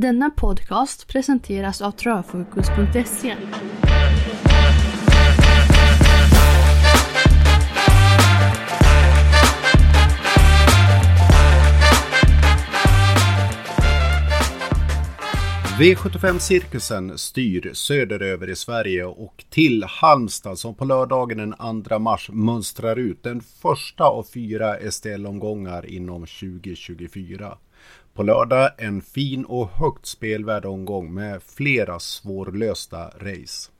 Denna podcast presenteras av Travfokus.se. V75-cirkusen styr söderöver i Sverige och till Halmstad som på lördagen den 2 mars mönstrar ut den första av fyra STL-omgångar inom 2024. På lördag en fin och högt spelvärd omgång med flera svårlösta race.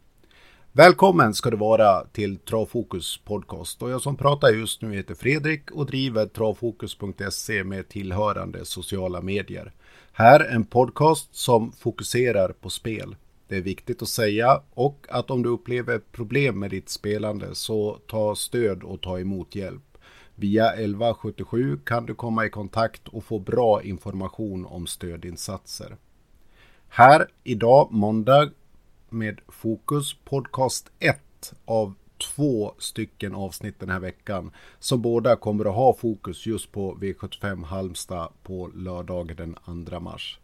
Välkommen ska du vara till Travfokus podcast och jag som pratar just nu heter Fredrik och driver travfokus.se med tillhörande sociala medier. Här en podcast som fokuserar på spel. Det är viktigt att säga och att om du upplever problem med ditt spelande så ta stöd och ta emot hjälp. Via 1177 kan du komma i kontakt och få bra information om stödinsatser. Här idag måndag med fokus podcast 1 av två stycken avsnitt den här veckan som båda kommer att ha fokus just på V75 Halmstad på lördagen den 2 mars.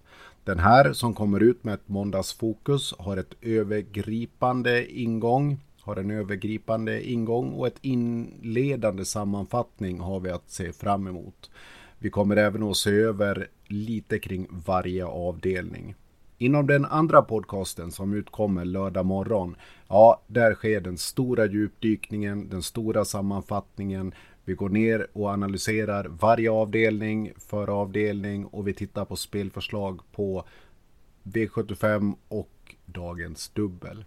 Den här som kommer ut med ett måndagsfokus har ett övergripande ingång har en övergripande ingång och ett inledande sammanfattning har vi att se fram emot. Vi kommer även att se över lite kring varje avdelning. Inom den andra podcasten som utkommer lördag morgon, ja, där sker den stora djupdykningen, den stora sammanfattningen. Vi går ner och analyserar varje avdelning för avdelning och vi tittar på spelförslag på V75 och dagens dubbel.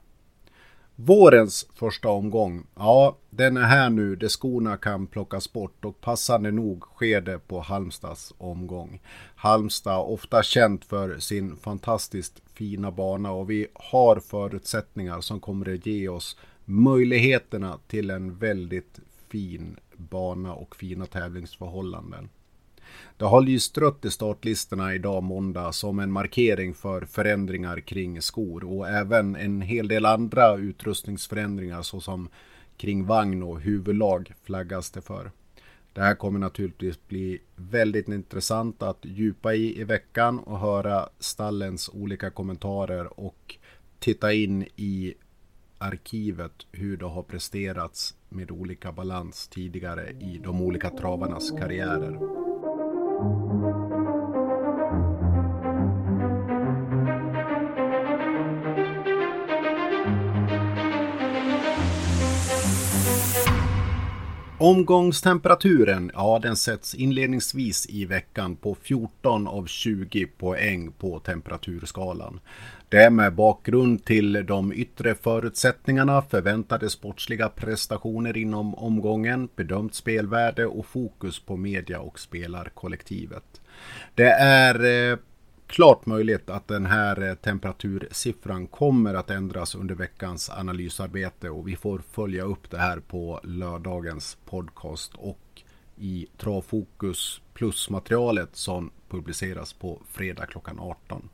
Vårens första omgång, ja den är här nu där skorna kan plockas bort och passande nog sker det på Halmstads omgång. Halmstad, ofta känt för sin fantastiskt fina bana och vi har förutsättningar som kommer att ge oss möjligheterna till en väldigt fin bana och fina tävlingsförhållanden. Det har lyst rött i startlistorna idag måndag som en markering för förändringar kring skor och även en hel del andra utrustningsförändringar såsom kring vagn och huvudlag flaggas det för. Det här kommer naturligtvis bli väldigt intressant att djupa i i veckan och höra stallens olika kommentarer och titta in i arkivet hur det har presterats med olika balans tidigare i de olika travarnas karriärer. Thank you. Omgångstemperaturen, ja den sätts inledningsvis i veckan på 14 av 20 poäng på temperaturskalan. Det är med bakgrund till de yttre förutsättningarna, förväntade sportsliga prestationer inom omgången, bedömt spelvärde och fokus på media och spelarkollektivet. Det är eh, klart möjligt att den här eh, temperatursiffran kommer att ändras under veckans analysarbete och vi får följa upp det här på lördagens podcast och i Travfokus Plus-materialet som publiceras på fredag klockan 18.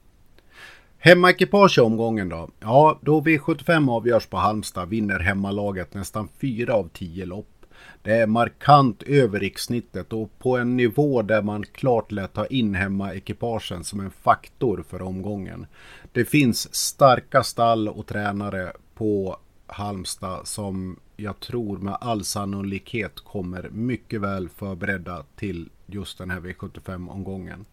Hemmaekipage i omgången då? Ja, då V75 avgörs på Halmstad vinner hemmalaget nästan 4 av 10 lopp. Det är markant över rikssnittet och på en nivå där man klart lät ta in hemmaekipagen som en faktor för omgången. Det finns starka stall och tränare på Halmstad som jag tror med all sannolikhet kommer mycket väl förberedda till just den här V75-omgången.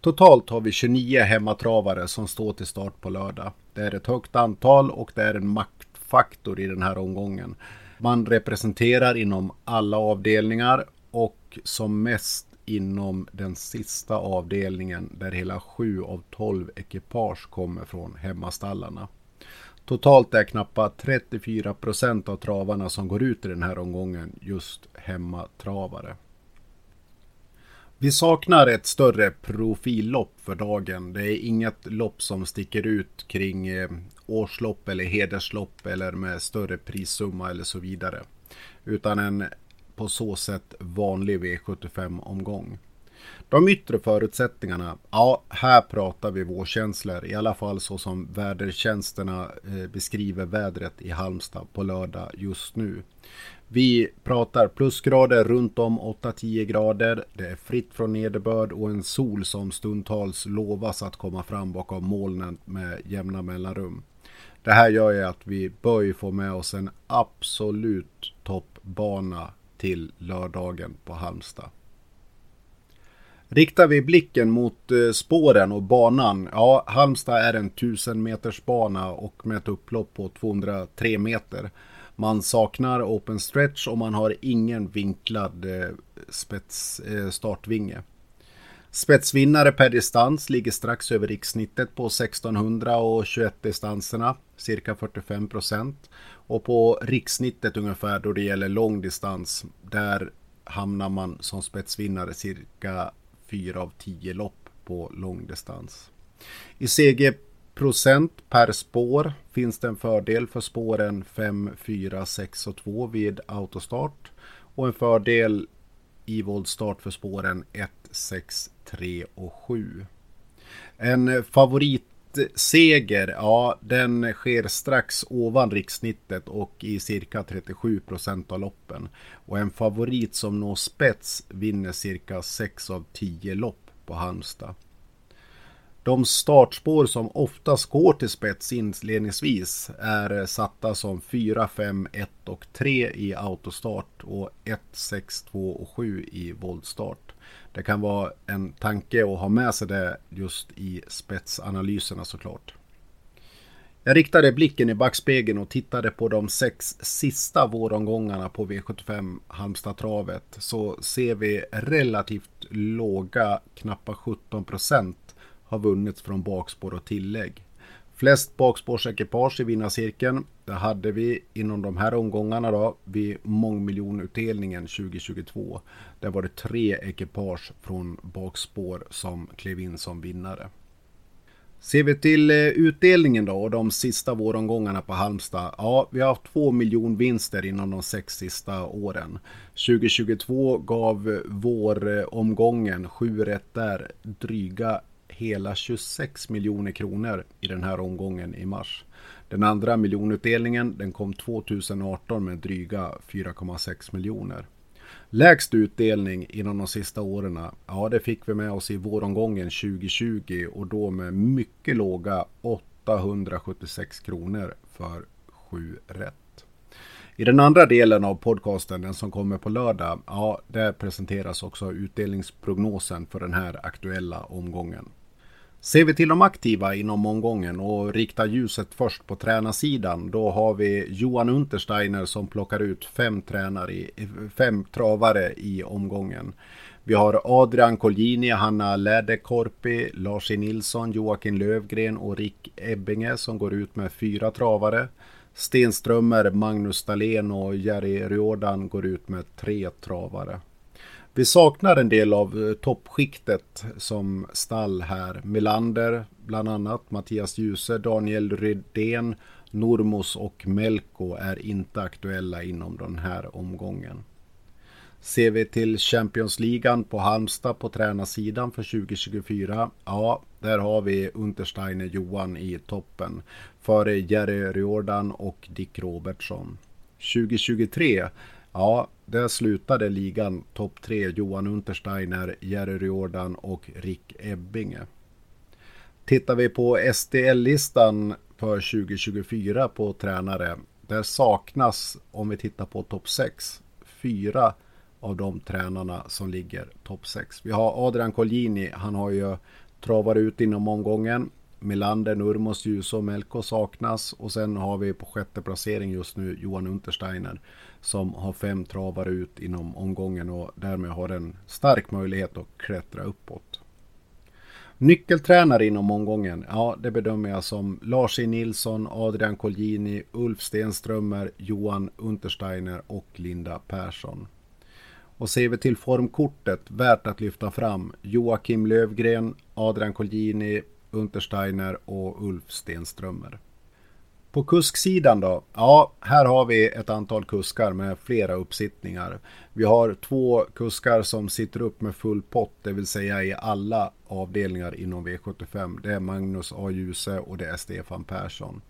Totalt har vi 29 hemmatravare som står till start på lördag. Det är ett högt antal och det är en maktfaktor i den här omgången. Man representerar inom alla avdelningar och som mest inom den sista avdelningen där hela 7 av 12 ekipage kommer från hemmastallarna. Totalt är knappt 34 procent av travarna som går ut i den här omgången just hemmatravare. Vi saknar ett större profillopp för dagen. Det är inget lopp som sticker ut kring eh, årslopp eller hederslopp eller med större prissumma eller så vidare. Utan en på så sätt vanlig V75-omgång. De yttre förutsättningarna, ja, här pratar vi vårkänslor, i alla fall så som vädertjänsterna eh, beskriver vädret i Halmstad på lördag just nu. Vi pratar plusgrader runt om 8-10 grader. Det är fritt från nederbörd och en sol som stundtals lovas att komma fram bakom molnen med jämna mellanrum. Det här gör ju att vi bör få med oss en absolut toppbana till lördagen på Halmstad. Riktar vi blicken mot eh, spåren och banan, ja Halmstad är en 1000 meters bana och med ett upplopp på 203 meter. Man saknar open stretch och man har ingen vinklad eh, spets, eh, startvinge. Spetsvinnare per distans ligger strax över rikssnittet på 1600 och 21 distanserna, cirka 45 procent. Och på rikssnittet ungefär då det gäller långdistans, där hamnar man som spetsvinnare cirka 4 av 10 lopp på långdistans. I CG Procent per spår finns det en fördel för spåren 5, 4, 6 och 2 vid autostart och en fördel i voltstart för spåren 1, 6, 3 och 7. En favoritseger, ja den sker strax ovan rikssnittet och i cirka 37 procent av loppen. Och en favorit som når spets vinner cirka 6 av 10 lopp på Halmstad. De startspår som oftast går till spets inledningsvis är satta som 4, 5, 1 och 3 i autostart och 1, 6, 2 och 7 i voltstart. Det kan vara en tanke att ha med sig det just i spetsanalyserna såklart. Jag riktade blicken i backspegeln och tittade på de sex sista våromgångarna på V75 Halmstad-travet så ser vi relativt låga, knappa 17 procent har vunnits från bakspår och tillägg. Flest bakspårsekipage i vinnarcirkeln, det hade vi inom de här omgångarna då vid mångmiljonutdelningen 2022. Där var det tre ekipage från bakspår som klev in som vinnare. Ser vi till eh, utdelningen då och de sista våromgångarna på Halmstad. Ja, vi har haft två miljonvinster inom de sex sista åren. 2022 gav eh, våromgången, sju rätt där, dryga hela 26 miljoner kronor i den här omgången i mars. Den andra miljonutdelningen den kom 2018 med dryga 4,6 miljoner. Lägst utdelning inom de sista åren, ja det fick vi med oss i våromgången 2020 och då med mycket låga 876 kronor för 7 rätt. I den andra delen av podcasten, den som kommer på lördag, ja, där presenteras också utdelningsprognosen för den här aktuella omgången. Ser vi till de aktiva inom omgången och riktar ljuset först på tränarsidan. Då har vi Johan Untersteiner som plockar ut fem, tränare fem travare i omgången. Vi har Adrian Colgjini, Hanna Läderkorpi, Lars e. Nilsson, Joakim Lövgren och Rick Ebbinge som går ut med fyra travare. Stenströmer, Magnus Dahlén och Jerry Riordan går ut med tre travare. Vi saknar en del av eh, toppskiktet som stall här. Melander bland annat, Mattias Djuse, Daniel Rydén, Normos och Melko är inte aktuella inom den här omgången. Ser vi till Champions League på Halmstad på tränarsidan för 2024. Ja, där har vi Untersteiner Johan i toppen. Före Jerry Riordan och Dick Robertsson. 2023 Ja, där slutade ligan topp tre Johan Untersteiner, Jerry Riordan och Rick Ebbinge. Tittar vi på SDL-listan för 2024 på tränare. Där saknas, om vi tittar på topp 6, fyra av de tränarna som ligger topp 6. Vi har Adrian Colgjini, han har ju travat ut inom omgången. Melander, Nurmos, Ljus och Melko saknas och sen har vi på sjätte placering just nu Johan Untersteiner som har fem travar ut inom omgången och därmed har en stark möjlighet att klättra uppåt. Nyckeltränare inom omgången, ja det bedömer jag som Lars E. Nilsson, Adrian Colgjini, Ulf Stenströmer, Johan Untersteiner och Linda Persson. Och ser vi till formkortet, värt att lyfta fram, Joakim Lövgren, Adrian Colgjini, Untersteiner och Ulf Stenströmer. På kusksidan då? Ja, här har vi ett antal kuskar med flera uppsittningar. Vi har två kuskar som sitter upp med full pott, det vill säga i alla avdelningar inom V75. Det är Magnus A. Djuse och det är Stefan Persson.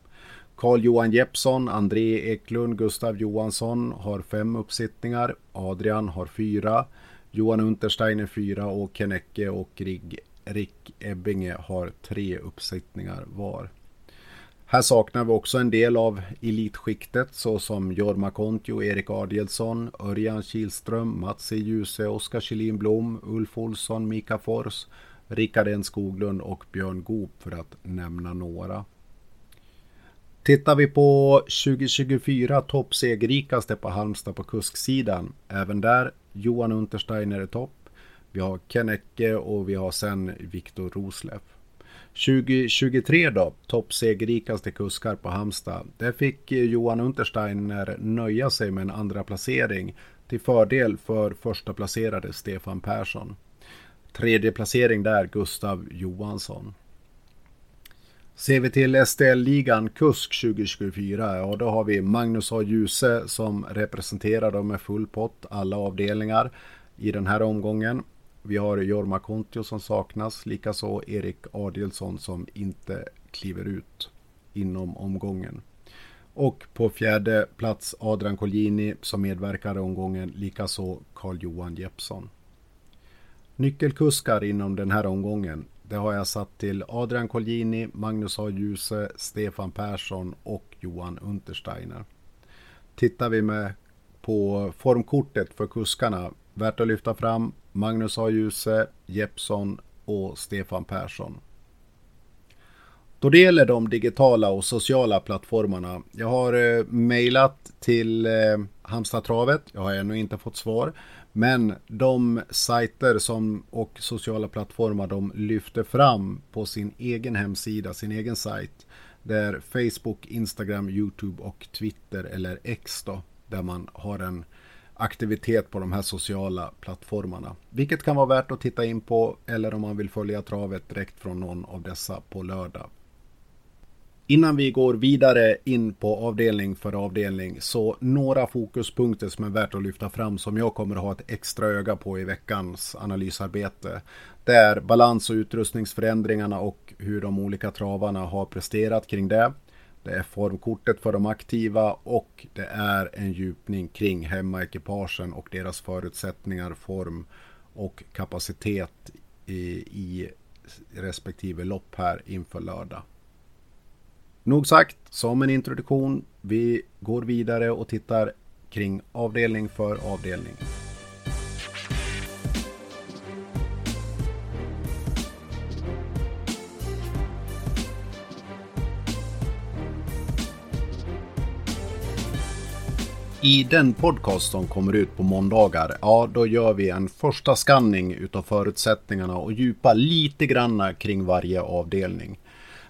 Carl-Johan Jeppsson, André Eklund, Gustav Johansson har fem uppsittningar. Adrian har fyra. Johan Untersteiner fyra och Kennecke och Rick Ebbinge har tre uppsittningar var. Här saknar vi också en del av elitskiktet såsom Jorma Kontio, Erik Adielsson, Örjan Kihlström, Mats E. Djuse, Oskar Kjellin Blom, Ulf Olsson, Mika Fors, Rickard N Skoglund och Björn Goop för att nämna några. Tittar vi på 2024 toppsegerrikaste på Halmstad på kusksidan. Även där Johan Untersteiner är topp. Vi har Kennecke och vi har sen Viktor Rosleff. 2023 då, toppsegerrikaste kuskar på Halmstad. Där fick eh, Johan Untersteiner nöja sig med en andra placering till fördel för första placerade Stefan Persson. Tredje placering där Gustav Johansson. Ser vi till STL-ligan KUSK 2024, ja då har vi Magnus A. Djuse som representerar dem med full pott, alla avdelningar i den här omgången. Vi har Jorma Kontio som saknas, likaså Erik Adielsson som inte kliver ut inom omgången. Och på fjärde plats Adrian Colgjini som medverkar i omgången, likaså Carl-Johan Jeppsson. Nyckelkuskar inom den här omgången, det har jag satt till Adrian Colgjini, Magnus A. Djuse, Stefan Persson och Johan Untersteiner. Tittar vi med på formkortet för kuskarna, värt att lyfta fram Magnus A. Djuse, Jeppsson och Stefan Persson. Då det gäller de digitala och sociala plattformarna. Jag har eh, mejlat till eh, Halmstad Travet. Jag har ännu inte fått svar. Men de sajter som, och sociala plattformar de lyfter fram på sin egen hemsida, sin egen sajt. Det är Facebook, Instagram, Youtube och Twitter eller X då. Där man har en aktivitet på de här sociala plattformarna. Vilket kan vara värt att titta in på eller om man vill följa travet direkt från någon av dessa på lördag. Innan vi går vidare in på avdelning för avdelning så några fokuspunkter som är värt att lyfta fram som jag kommer att ha ett extra öga på i veckans analysarbete. Det är balans och utrustningsförändringarna och hur de olika travarna har presterat kring det. Det är formkortet för de aktiva och det är en djupning kring hemmaekipagen och deras förutsättningar, form och kapacitet i, i respektive lopp här inför lördag. Nog sagt, som en introduktion. Vi går vidare och tittar kring avdelning för avdelning. I den podcast som kommer ut på måndagar, ja då gör vi en första skanning utav förutsättningarna och djupar lite granna kring varje avdelning.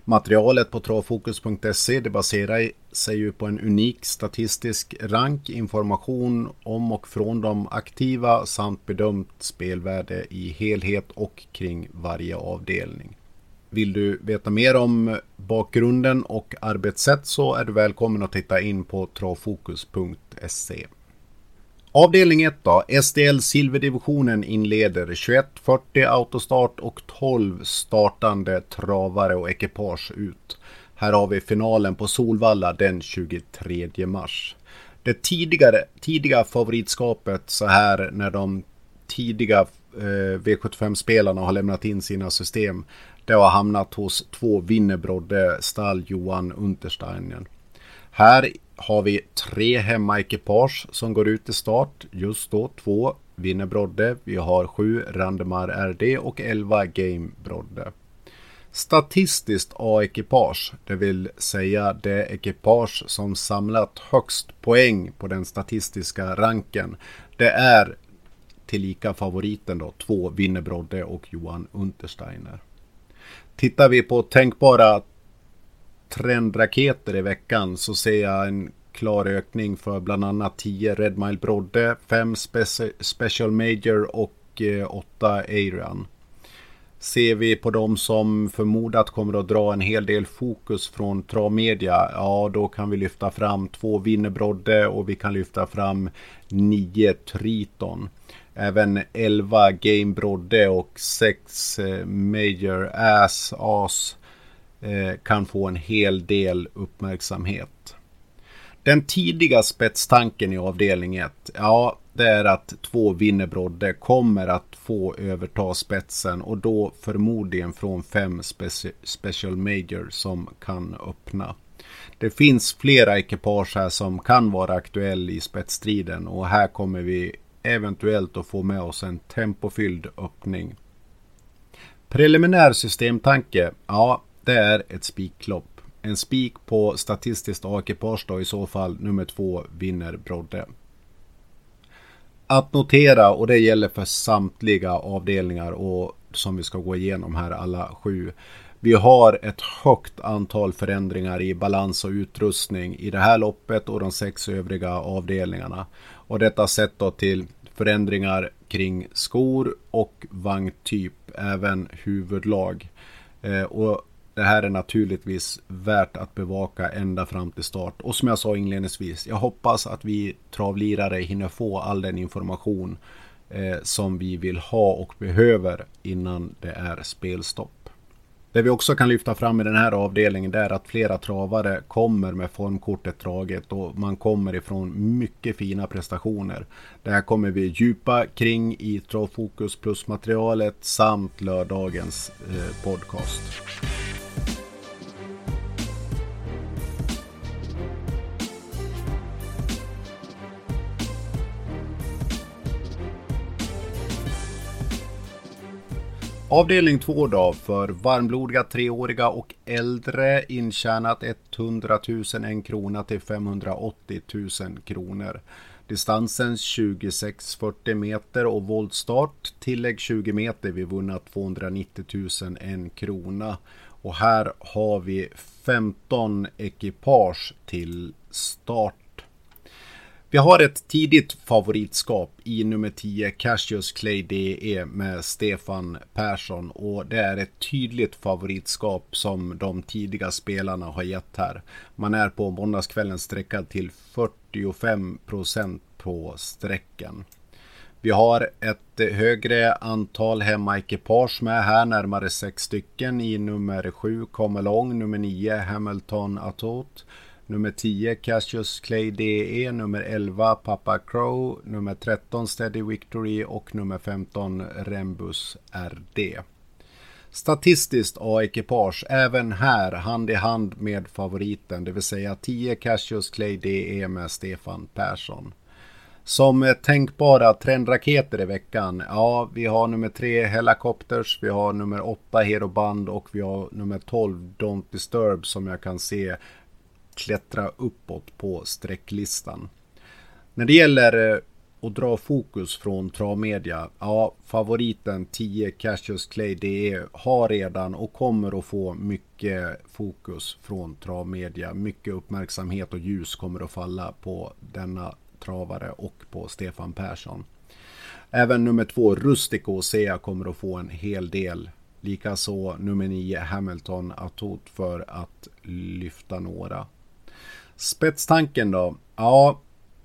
Materialet på travfokus.se det baserar sig ju på en unik statistisk rank, information om och från de aktiva samt bedömt spelvärde i helhet och kring varje avdelning. Vill du veta mer om bakgrunden och arbetssätt så är du välkommen att titta in på travfokus.se. Avdelning 1 då. SDL Silverdivisionen inleder 21.40 autostart och 12 startande travare och ekipage ut. Här har vi finalen på Solvalla den 23 mars. Det tidigare, tidiga favoritskapet så här när de tidiga eh, V75-spelarna har lämnat in sina system. Det har hamnat hos två Winnerbrodde stall Johan Untersteiner. Här har vi tre hemmaekipage som går ut i start. Just då två Winnerbrodde. Vi har sju Randemar RD och elva Game Brodde. Statistiskt A-ekipage, det vill säga det ekipage som samlat högst poäng på den statistiska ranken. Det är tillika favoriten då, två Winnerbrodde och Johan Untersteiner. Tittar vi på tänkbara trendraketer i veckan så ser jag en klar ökning för bland annat 10 Red Mile Brodde, 5 Special Major och eh, 8 Arian. Ser vi på de som förmodat kommer att dra en hel del fokus från travmedia, ja då kan vi lyfta fram två Winnerbrodde och vi kan lyfta fram nio Triton. Även 11 Game Brodde och 6 eh, Major Ass As eh, kan få en hel del uppmärksamhet. Den tidiga spetstanken i avdelning 1, ja det är att två Winnerbrodde kommer att få överta spetsen och då förmodligen från fem speci Special Major som kan öppna. Det finns flera ekipage här som kan vara aktuell i spetsstriden och här kommer vi eventuellt att få med oss en tempofylld öppning. Preliminär systemtanke, ja det är ett spiklopp. En spik på statistiskt A-ekipage då i så fall nummer två vinner Brodde. Att notera och det gäller för samtliga avdelningar och som vi ska gå igenom här alla sju. Vi har ett högt antal förändringar i balans och utrustning i det här loppet och de sex övriga avdelningarna. Och detta sett då till förändringar kring skor och vagntyp, även huvudlag. Eh, och det här är naturligtvis värt att bevaka ända fram till start. Och som jag sa inledningsvis, jag hoppas att vi travlirare hinner få all den information eh, som vi vill ha och behöver innan det är spelstopp. Det vi också kan lyfta fram i den här avdelningen är att flera travare kommer med formkortet draget och man kommer ifrån mycket fina prestationer. Det här kommer vi djupa kring i Travfokus Plus materialet samt lördagens eh, podcast. Avdelning 2 då för varmblodiga treåriga och äldre intjänat 100 000 en krona till 580 000 kronor. Distansen 26-40 meter och voltstart. Tillägg 20 meter. Vi vunnit 290 000 en krona. Och här har vi 15 ekipage till start vi har ett tidigt favoritskap i nummer 10 Cassius Clay DE med Stefan Persson och det är ett tydligt favoritskap som de tidiga spelarna har gett här. Man är på måndagskvällen sträckad till 45% på sträckan. Vi har ett högre antal hemmaekipage med här, närmare sex stycken i nummer 7 Comelong, nummer 9 Hamilton Atot Nummer 10 Cassius Clay DE, nummer 11 Papa Crow, nummer 13 Steady Victory. Och nummer 15 Rembus RD. Statistiskt A-ekipage, även här hand i hand med favoriten, det vill säga 10 Cassius Clay DE med Stefan Persson. Som tänkbara trendraketer i veckan, ja vi har nummer 3 Helicopters, vi har nummer 8 Hero Band. Och vi har nummer 12 Don't Disturb som jag kan se klättra uppåt på sträcklistan. När det gäller eh, att dra fokus från travmedia, ja favoriten 10 Cassius Clay DE har redan och kommer att få mycket fokus från travmedia. Mycket uppmärksamhet och ljus kommer att falla på denna travare och på Stefan Persson. Även nummer två Rustico ser jag kommer att få en hel del. Likaså nummer 9 Hamilton Atot för att lyfta några. Spetstanken då? Ja,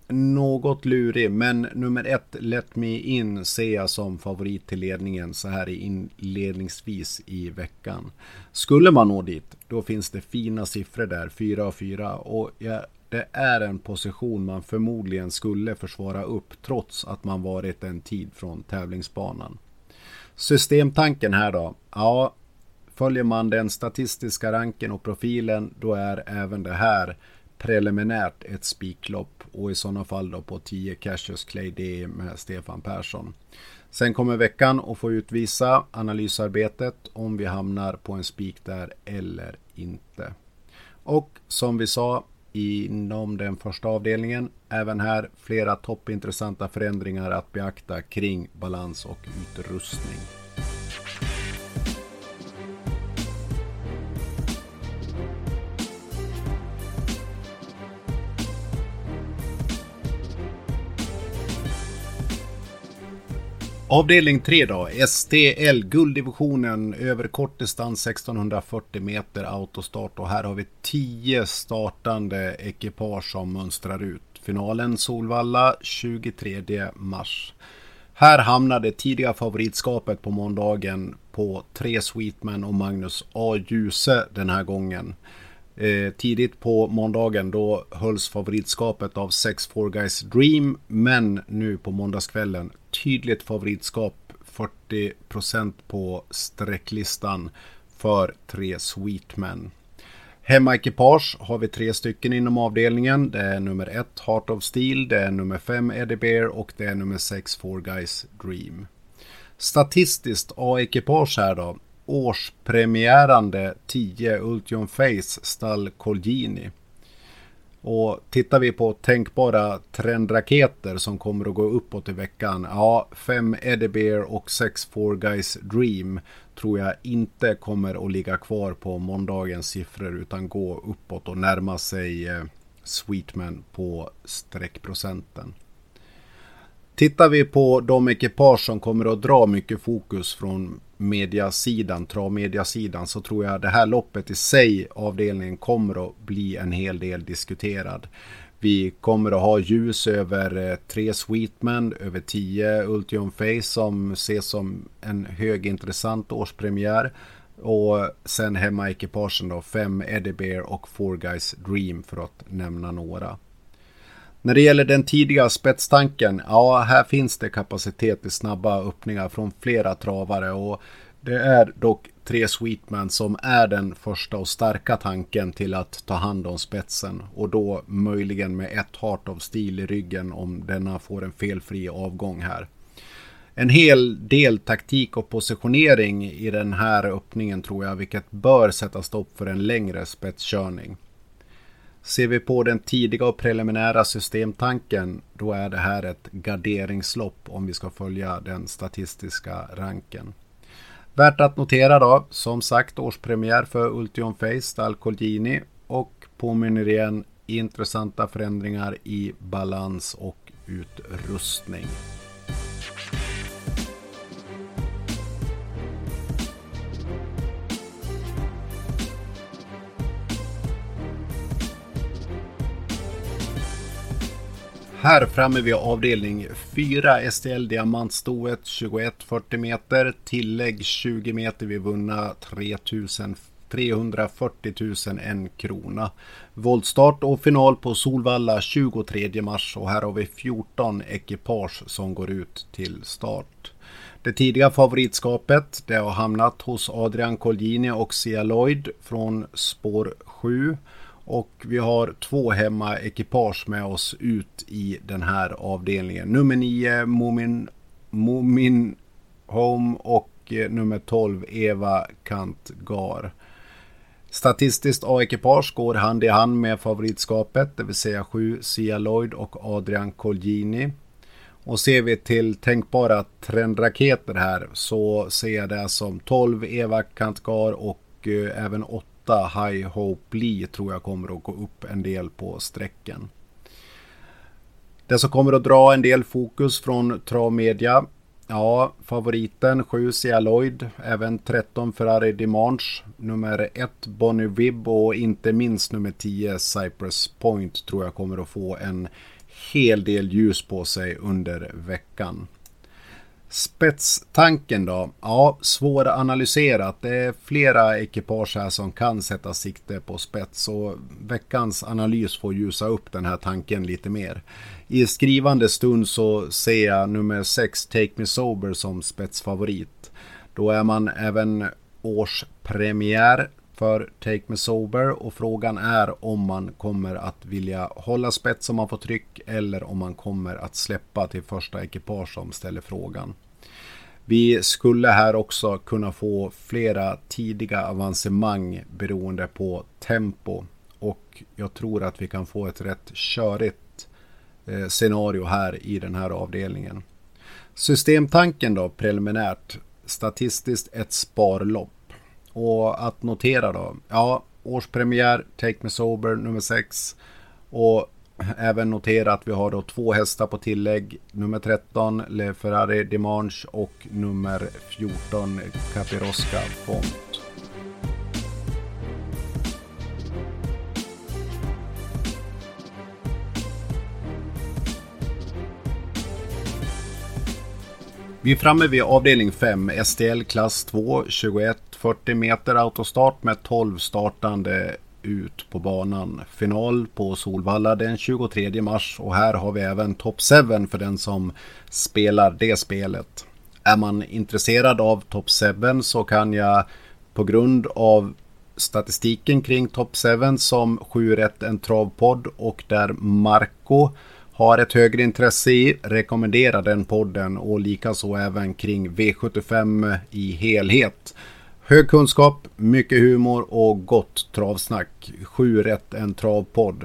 något lurig, men nummer ett, Let Me In, ser jag som favorit till ledningen så här inledningsvis i veckan. Skulle man nå dit, då finns det fina siffror där, 4 av 4. Och ja, det är en position man förmodligen skulle försvara upp trots att man varit en tid från tävlingsbanan. Systemtanken här då? Ja, följer man den statistiska ranken och profilen, då är även det här preliminärt ett spiklopp och i sådana fall då på 10 Cassius Clay D med Stefan Persson. Sen kommer veckan att få utvisa analysarbetet om vi hamnar på en spik där eller inte. Och som vi sa inom den första avdelningen, även här flera toppintressanta förändringar att beakta kring balans och utrustning. Avdelning 3 då, STL gulddivisionen över kortdistans 1640 meter autostart och här har vi 10 startande ekipage som mönstrar ut. Finalen Solvalla 23 mars. Här hamnade tidiga favoritskapet på måndagen på tre Sweetman och Magnus A. Djuse den här gången. Eh, tidigt på måndagen då hölls favoritskapet av 6 4 Guys Dream men nu på måndagskvällen tydligt favoritskap 40% på sträcklistan för tre Sweetmen. Hemmaekipage har vi tre stycken inom avdelningen. Det är nummer ett Heart of Steel, det är nummer fem Eddie Bear och det är nummer sex Four Guys Dream. Statistiskt A-ekipage här då. Årspremiärande 10 Ultion Face stall Colgini. Och tittar vi på tänkbara trendraketer som kommer att gå uppåt i veckan. Ja, 5 Eddie Bear och 6 Four Guys Dream tror jag inte kommer att ligga kvar på måndagens siffror utan gå uppåt och närma sig eh, Sweetman på streckprocenten. Tittar vi på de ekipage som kommer att dra mycket fokus från mediasidan, travmediasidan, så tror jag det här loppet i sig, avdelningen, kommer att bli en hel del diskuterad. Vi kommer att ha ljus över eh, tre Sweetman, över tio Ultion Face som ses som en högintressant årspremiär. Och sen hemma ekipagen då, fem Eddie Bear och Four Guys Dream för att nämna några. När det gäller den tidiga spetstanken, ja här finns det kapacitet till snabba öppningar från flera travare och det är dock tre Sweetman som är den första och starka tanken till att ta hand om spetsen och då möjligen med ett Heart of Steel i ryggen om denna får en felfri avgång här. En hel del taktik och positionering i den här öppningen tror jag, vilket bör sätta stopp för en längre spetskörning. Ser vi på den tidiga och preliminära systemtanken, då är det här ett garderingslopp om vi ska följa den statistiska ranken. Värt att notera då, som sagt årspremiär för Ultion Face, Alcolgini och påminner igen intressanta förändringar i balans och utrustning. Här framme vid avdelning 4 STL diamantstoet 2140 meter. Tillägg 20 meter vid vunna 3000 340 000 en krona. Voltstart och final på Solvalla 23 mars och här har vi 14 ekipage som går ut till start. Det tidiga favoritskapet det har hamnat hos Adrian Colgjini och Sia Lloyd från spår 7. Och vi har två hemma ekipage med oss ut i den här avdelningen. Nummer 9 Mumin, Mumin Home och eh, nummer 12 Eva Kantgar. Statistiskt A-ekipage går hand i hand med favoritskapet, det vill säga 7 Sia Lloyd och Adrian Colgini. Och ser vi till tänkbara trendraketer här så ser jag det som 12 Eva Kantgar och eh, även 8 8 High Hope Lee tror jag kommer att gå upp en del på sträckan. Det som kommer att dra en del fokus från Travmedia. Ja, favoriten 7 Cia Lloyd, även 13 Ferrari Dimanche, nummer 1 Bonnie Vibb och inte minst nummer 10 Cypress Point tror jag kommer att få en hel del ljus på sig under veckan. Spetstanken då? Ja, svåranalyserat. Det är flera ekipage här som kan sätta sikte på spets och veckans analys får ljusa upp den här tanken lite mer. I skrivande stund så ser jag nummer 6 Take Me Sober som spetsfavorit. Då är man även årspremiär för Take Me Sober och frågan är om man kommer att vilja hålla spets om man får tryck eller om man kommer att släppa till första ekipage som ställer frågan. Vi skulle här också kunna få flera tidiga avancemang beroende på tempo och jag tror att vi kan få ett rätt körigt eh, scenario här i den här avdelningen. Systemtanken då preliminärt statistiskt ett sparlopp och att notera då, ja, årspremiär Take Me Sober nummer 6 och även notera att vi har då två hästar på tillägg. Nummer 13 Le Ferrari Dimanche och nummer 14 Capirosca Font. Vi är framme vid avdelning 5, STL klass 2, 21 40 meter autostart med 12 startande ut på banan. Final på Solvalla den 23 mars och här har vi även Top 7 för den som spelar det spelet. Är man intresserad av Top 7 så kan jag på grund av statistiken kring Top 7 som 7 rätt en travpodd och där Marco har ett högre intresse i, rekommendera den podden och likaså även kring V75 i helhet. Hög kunskap, mycket humor och gott travsnack. Sju rätt en travpodd.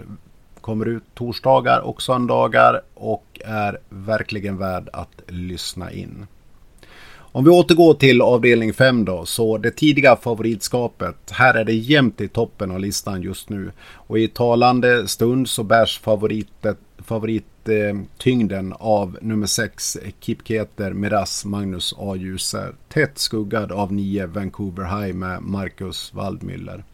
Kommer ut torsdagar och söndagar och är verkligen värd att lyssna in. Om vi återgår till avdelning 5 då, så det tidiga favoritskapet. Här är det jämnt i toppen av listan just nu. Och i talande stund så bärs favoritet, Eh, tyngden av nummer 6 Kipketer Miras Magnus A. Djuse. Tätt skuggad av 9 Vancouver High med Marcus Waldmüller.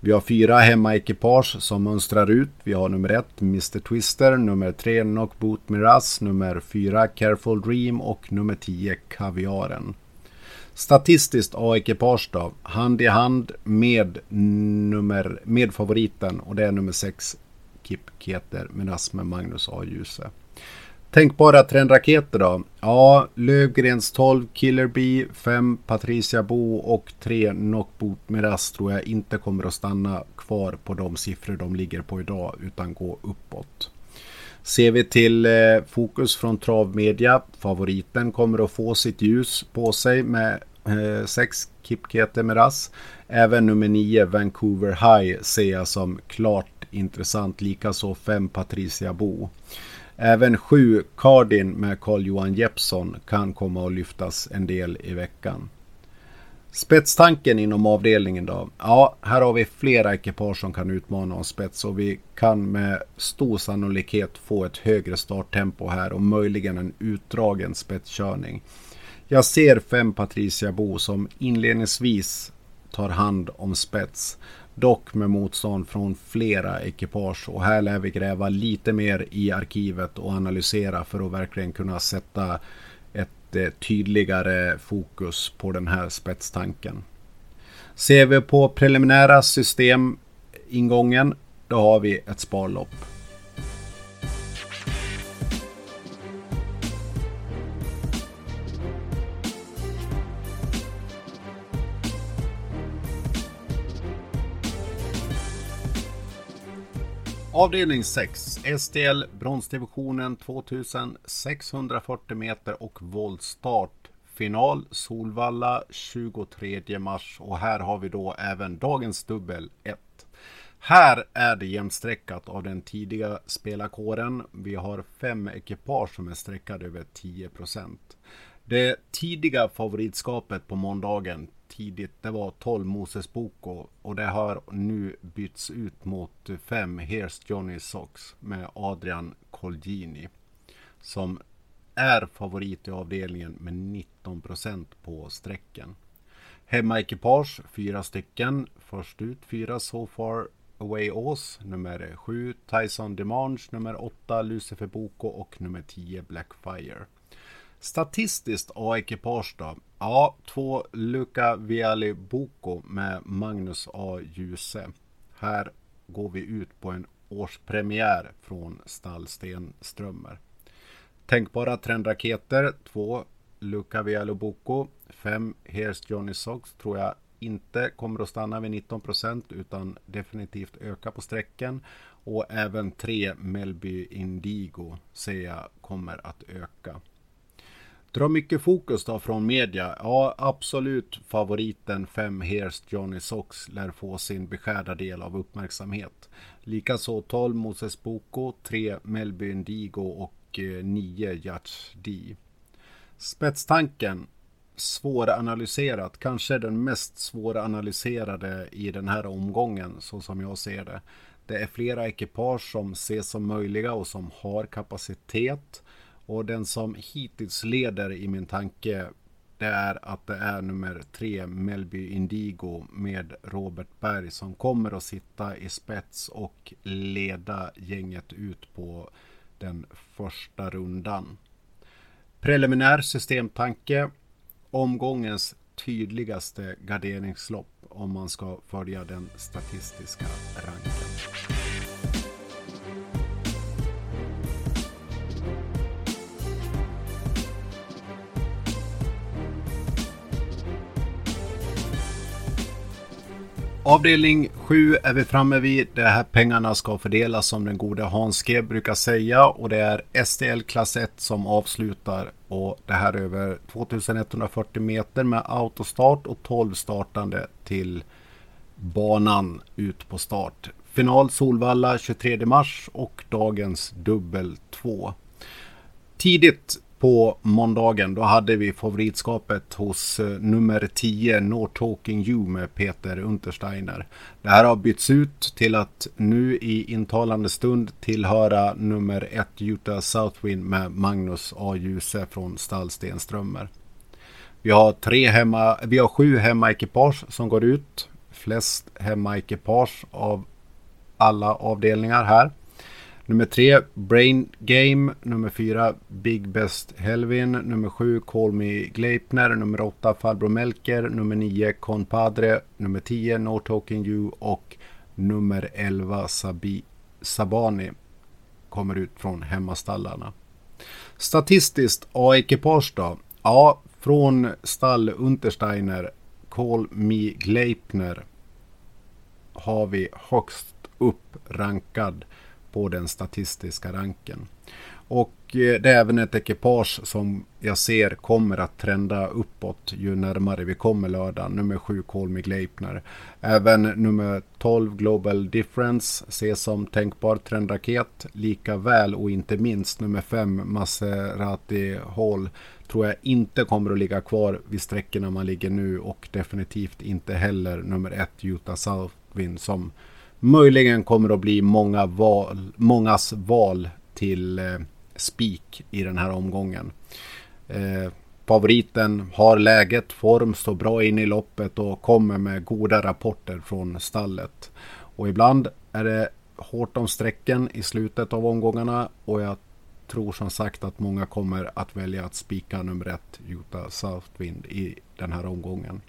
Vi har fyra hemmaekipage som mönstrar ut. Vi har nummer 1, Mr Twister, nummer 3, Knockboot Miraz, nummer 4, Careful Dream och nummer 10, Kaviaren. Statistiskt A-ekipage då, hand i hand med, nummer, med favoriten och det är nummer 6, Kip Keter Miraz Magnus A. Djuse. Tänkbara trendraketer då? Ja, Lövgrens 12 Killer Bee, 5 Patricia Bo och 3 Knockboot Miraz tror jag inte kommer att stanna kvar på de siffror de ligger på idag utan gå uppåt. Ser vi till eh, fokus från Travmedia, favoriten kommer att få sitt ljus på sig med 6 eh, Kipkete Miraz. Även nummer 9 Vancouver High ser jag som klart intressant, likaså 5 Patricia Bo. Även 7 Cardin med Carl-Johan Jeppsson kan komma att lyftas en del i veckan. Spetstanken inom avdelningen då? Ja, här har vi flera ekipage som kan utmana oss spets och vi kan med stor sannolikhet få ett högre starttempo här och möjligen en utdragen spetskörning. Jag ser fem Patricia Bo som inledningsvis tar hand om spets. Dock med motstånd från flera ekipage och här lär vi gräva lite mer i arkivet och analysera för att verkligen kunna sätta ett eh, tydligare fokus på den här spetstanken. Ser vi på preliminära systemingången då har vi ett sparlopp. Avdelning 6. STL bronsdivisionen 2640 meter och voltstart. Final Solvalla 23 mars och här har vi då även dagens dubbel 1. Här är det jämnstreckat av den tidiga spelarkåren. Vi har fem ekipage som är streckade över 10% Det tidiga favoritskapet på måndagen tidigt, det var 12 Moses Boko och det har nu bytts ut mot 5 Here's Johnny Socks med Adrian Colgini som är favorit i avdelningen med 19% på sträcken. Hemmaekipage, fyra stycken. Först ut fyra So Far Away Oz, nummer 7 Tyson Demange, nummer 8 Lucifer Boko och nummer 10 Blackfire. Statistiskt A-ekipage då? Ja, två Luca Viali Boko med Magnus A. Djuse. Här går vi ut på en årspremiär från stall Stenströmer. Tänkbara trendraketer, två Luca Viali Boko, fem Here's Johnny Sox tror jag inte kommer att stanna vid 19% utan definitivt öka på sträckan. Och även tre Melby Indigo ser jag kommer att öka. Drar mycket fokus då från media. Ja, absolut favoriten 5 Hears Johnny Sox lär få sin beskärda del av uppmärksamhet. Likaså 12 Moses Boko, 3 Melby Indigo och 9 eh, Judge D. Spetstanken svåranalyserat, kanske den mest svåranalyserade i den här omgången så som jag ser det. Det är flera ekipage som ses som möjliga och som har kapacitet. Och den som hittills leder i min tanke det är att det är nummer tre Melby Indigo med Robert Berg som kommer att sitta i spets och leda gänget ut på den första rundan. Preliminär systemtanke. Omgångens tydligaste garderingslopp om man ska följa den statistiska ranken. Avdelning 7 är vi framme vid. De här pengarna ska fördelas som den gode Hans G brukar säga och det är STL klass 1 som avslutar och det här över 2140 meter med autostart och 12 startande till banan ut på start. Final Solvalla 23 mars och dagens dubbel 2. Tidigt på måndagen då hade vi favoritskapet hos eh, nummer 10 No Talking You med Peter Untersteiner. Det här har bytts ut till att nu i intalande stund tillhöra nummer 1 Utah Southwind med Magnus A. Djuse från stall Stenströmer. Vi har, tre hemma, vi har sju hemmaekipage som går ut. Flest hemmaekipage av alla avdelningar här. Nummer tre, Brain Game. Nummer fyra, Big Best Helvin. Nummer sju, Call Me Gleipner. Nummer åtta, Farbror Melker. Nummer nio, Conpadre. Nummer tio, No Talking You. Och nummer elva, Sabi, Sabani kommer ut från hemmastallarna. Statistiskt A-ekipage då? Ja, från stall Untersteiner, Call Me Gleipner har vi högst upp rankad på den statistiska ranken. Och eh, det är även ett ekipage som jag ser kommer att trenda uppåt ju närmare vi kommer lördag. Nummer 7 Colmy Gleipner. Även nummer 12 Global Difference ses som tänkbar trendraket. Lika väl och inte minst nummer 5 Maserati Hall tror jag inte kommer att ligga kvar vid sträckorna man ligger nu och definitivt inte heller nummer 1 Utah Southwind som möjligen kommer att bli många val, mångas val till eh, spik i den här omgången. Eh, favoriten har läget, form, står bra in i loppet och kommer med goda rapporter från stallet. Och ibland är det hårt om sträcken i slutet av omgångarna och jag tror som sagt att många kommer att välja att spika nummer ett Utah Southwind i den här omgången.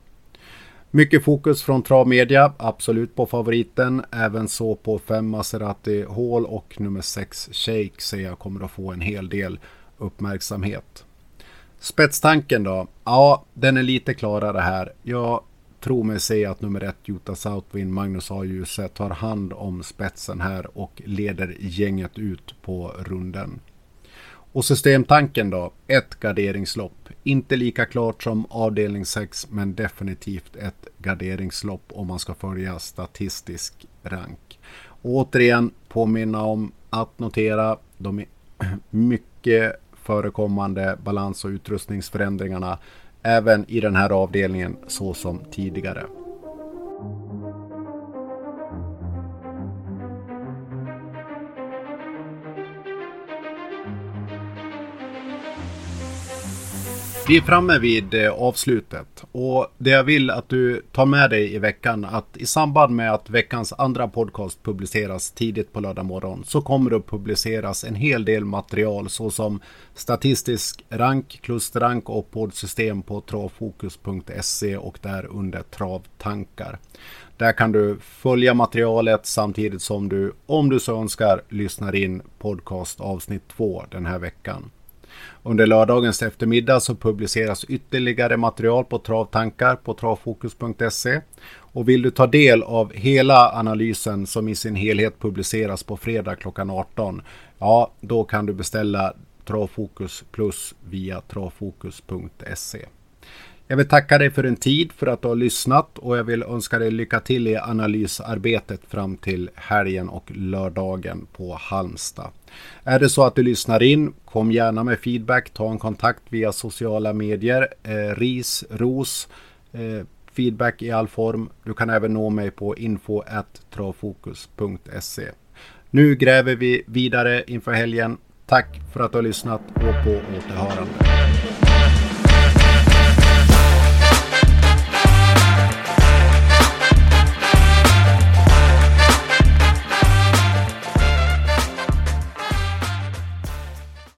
Mycket fokus från travmedia, absolut på favoriten. Även så på 5 Maserati Hall och nummer 6 Shake ser jag kommer att få en hel del uppmärksamhet. Spetstanken då? Ja, den är lite klarare här. Jag tror mig se att nummer 1 Jota Southwind Magnus A. Djuse tar hand om spetsen här och leder gänget ut på runden. Och systemtanken då? Ett garderingslopp. Inte lika klart som avdelning 6 men definitivt ett garderingslopp om man ska följa statistisk rank. Och återigen påminna om att notera de mycket förekommande balans och utrustningsförändringarna även i den här avdelningen så som tidigare. Vi är framme vid eh, avslutet och det jag vill att du tar med dig i veckan att i samband med att veckans andra podcast publiceras tidigt på lördag morgon så kommer det att publiceras en hel del material såsom statistisk rank, klusterrank och poddsystem på travfokus.se och där under travtankar. Där kan du följa materialet samtidigt som du, om du så önskar, lyssnar in podcast avsnitt 2 den här veckan. Under lördagens eftermiddag så publiceras ytterligare material på Travtankar på travfokus.se. Och vill du ta del av hela analysen som i sin helhet publiceras på fredag klockan 18, ja då kan du beställa Travfokus Plus via travfokus.se. Jag vill tacka dig för en tid för att du har lyssnat och jag vill önska dig lycka till i analysarbetet fram till helgen och lördagen på Halmstad. Är det så att du lyssnar in, kom gärna med feedback, ta en kontakt via sociala medier, eh, ris, ros, eh, feedback i all form. Du kan även nå mig på info.travfokus.se. Nu gräver vi vidare inför helgen. Tack för att du har lyssnat och på återhörande.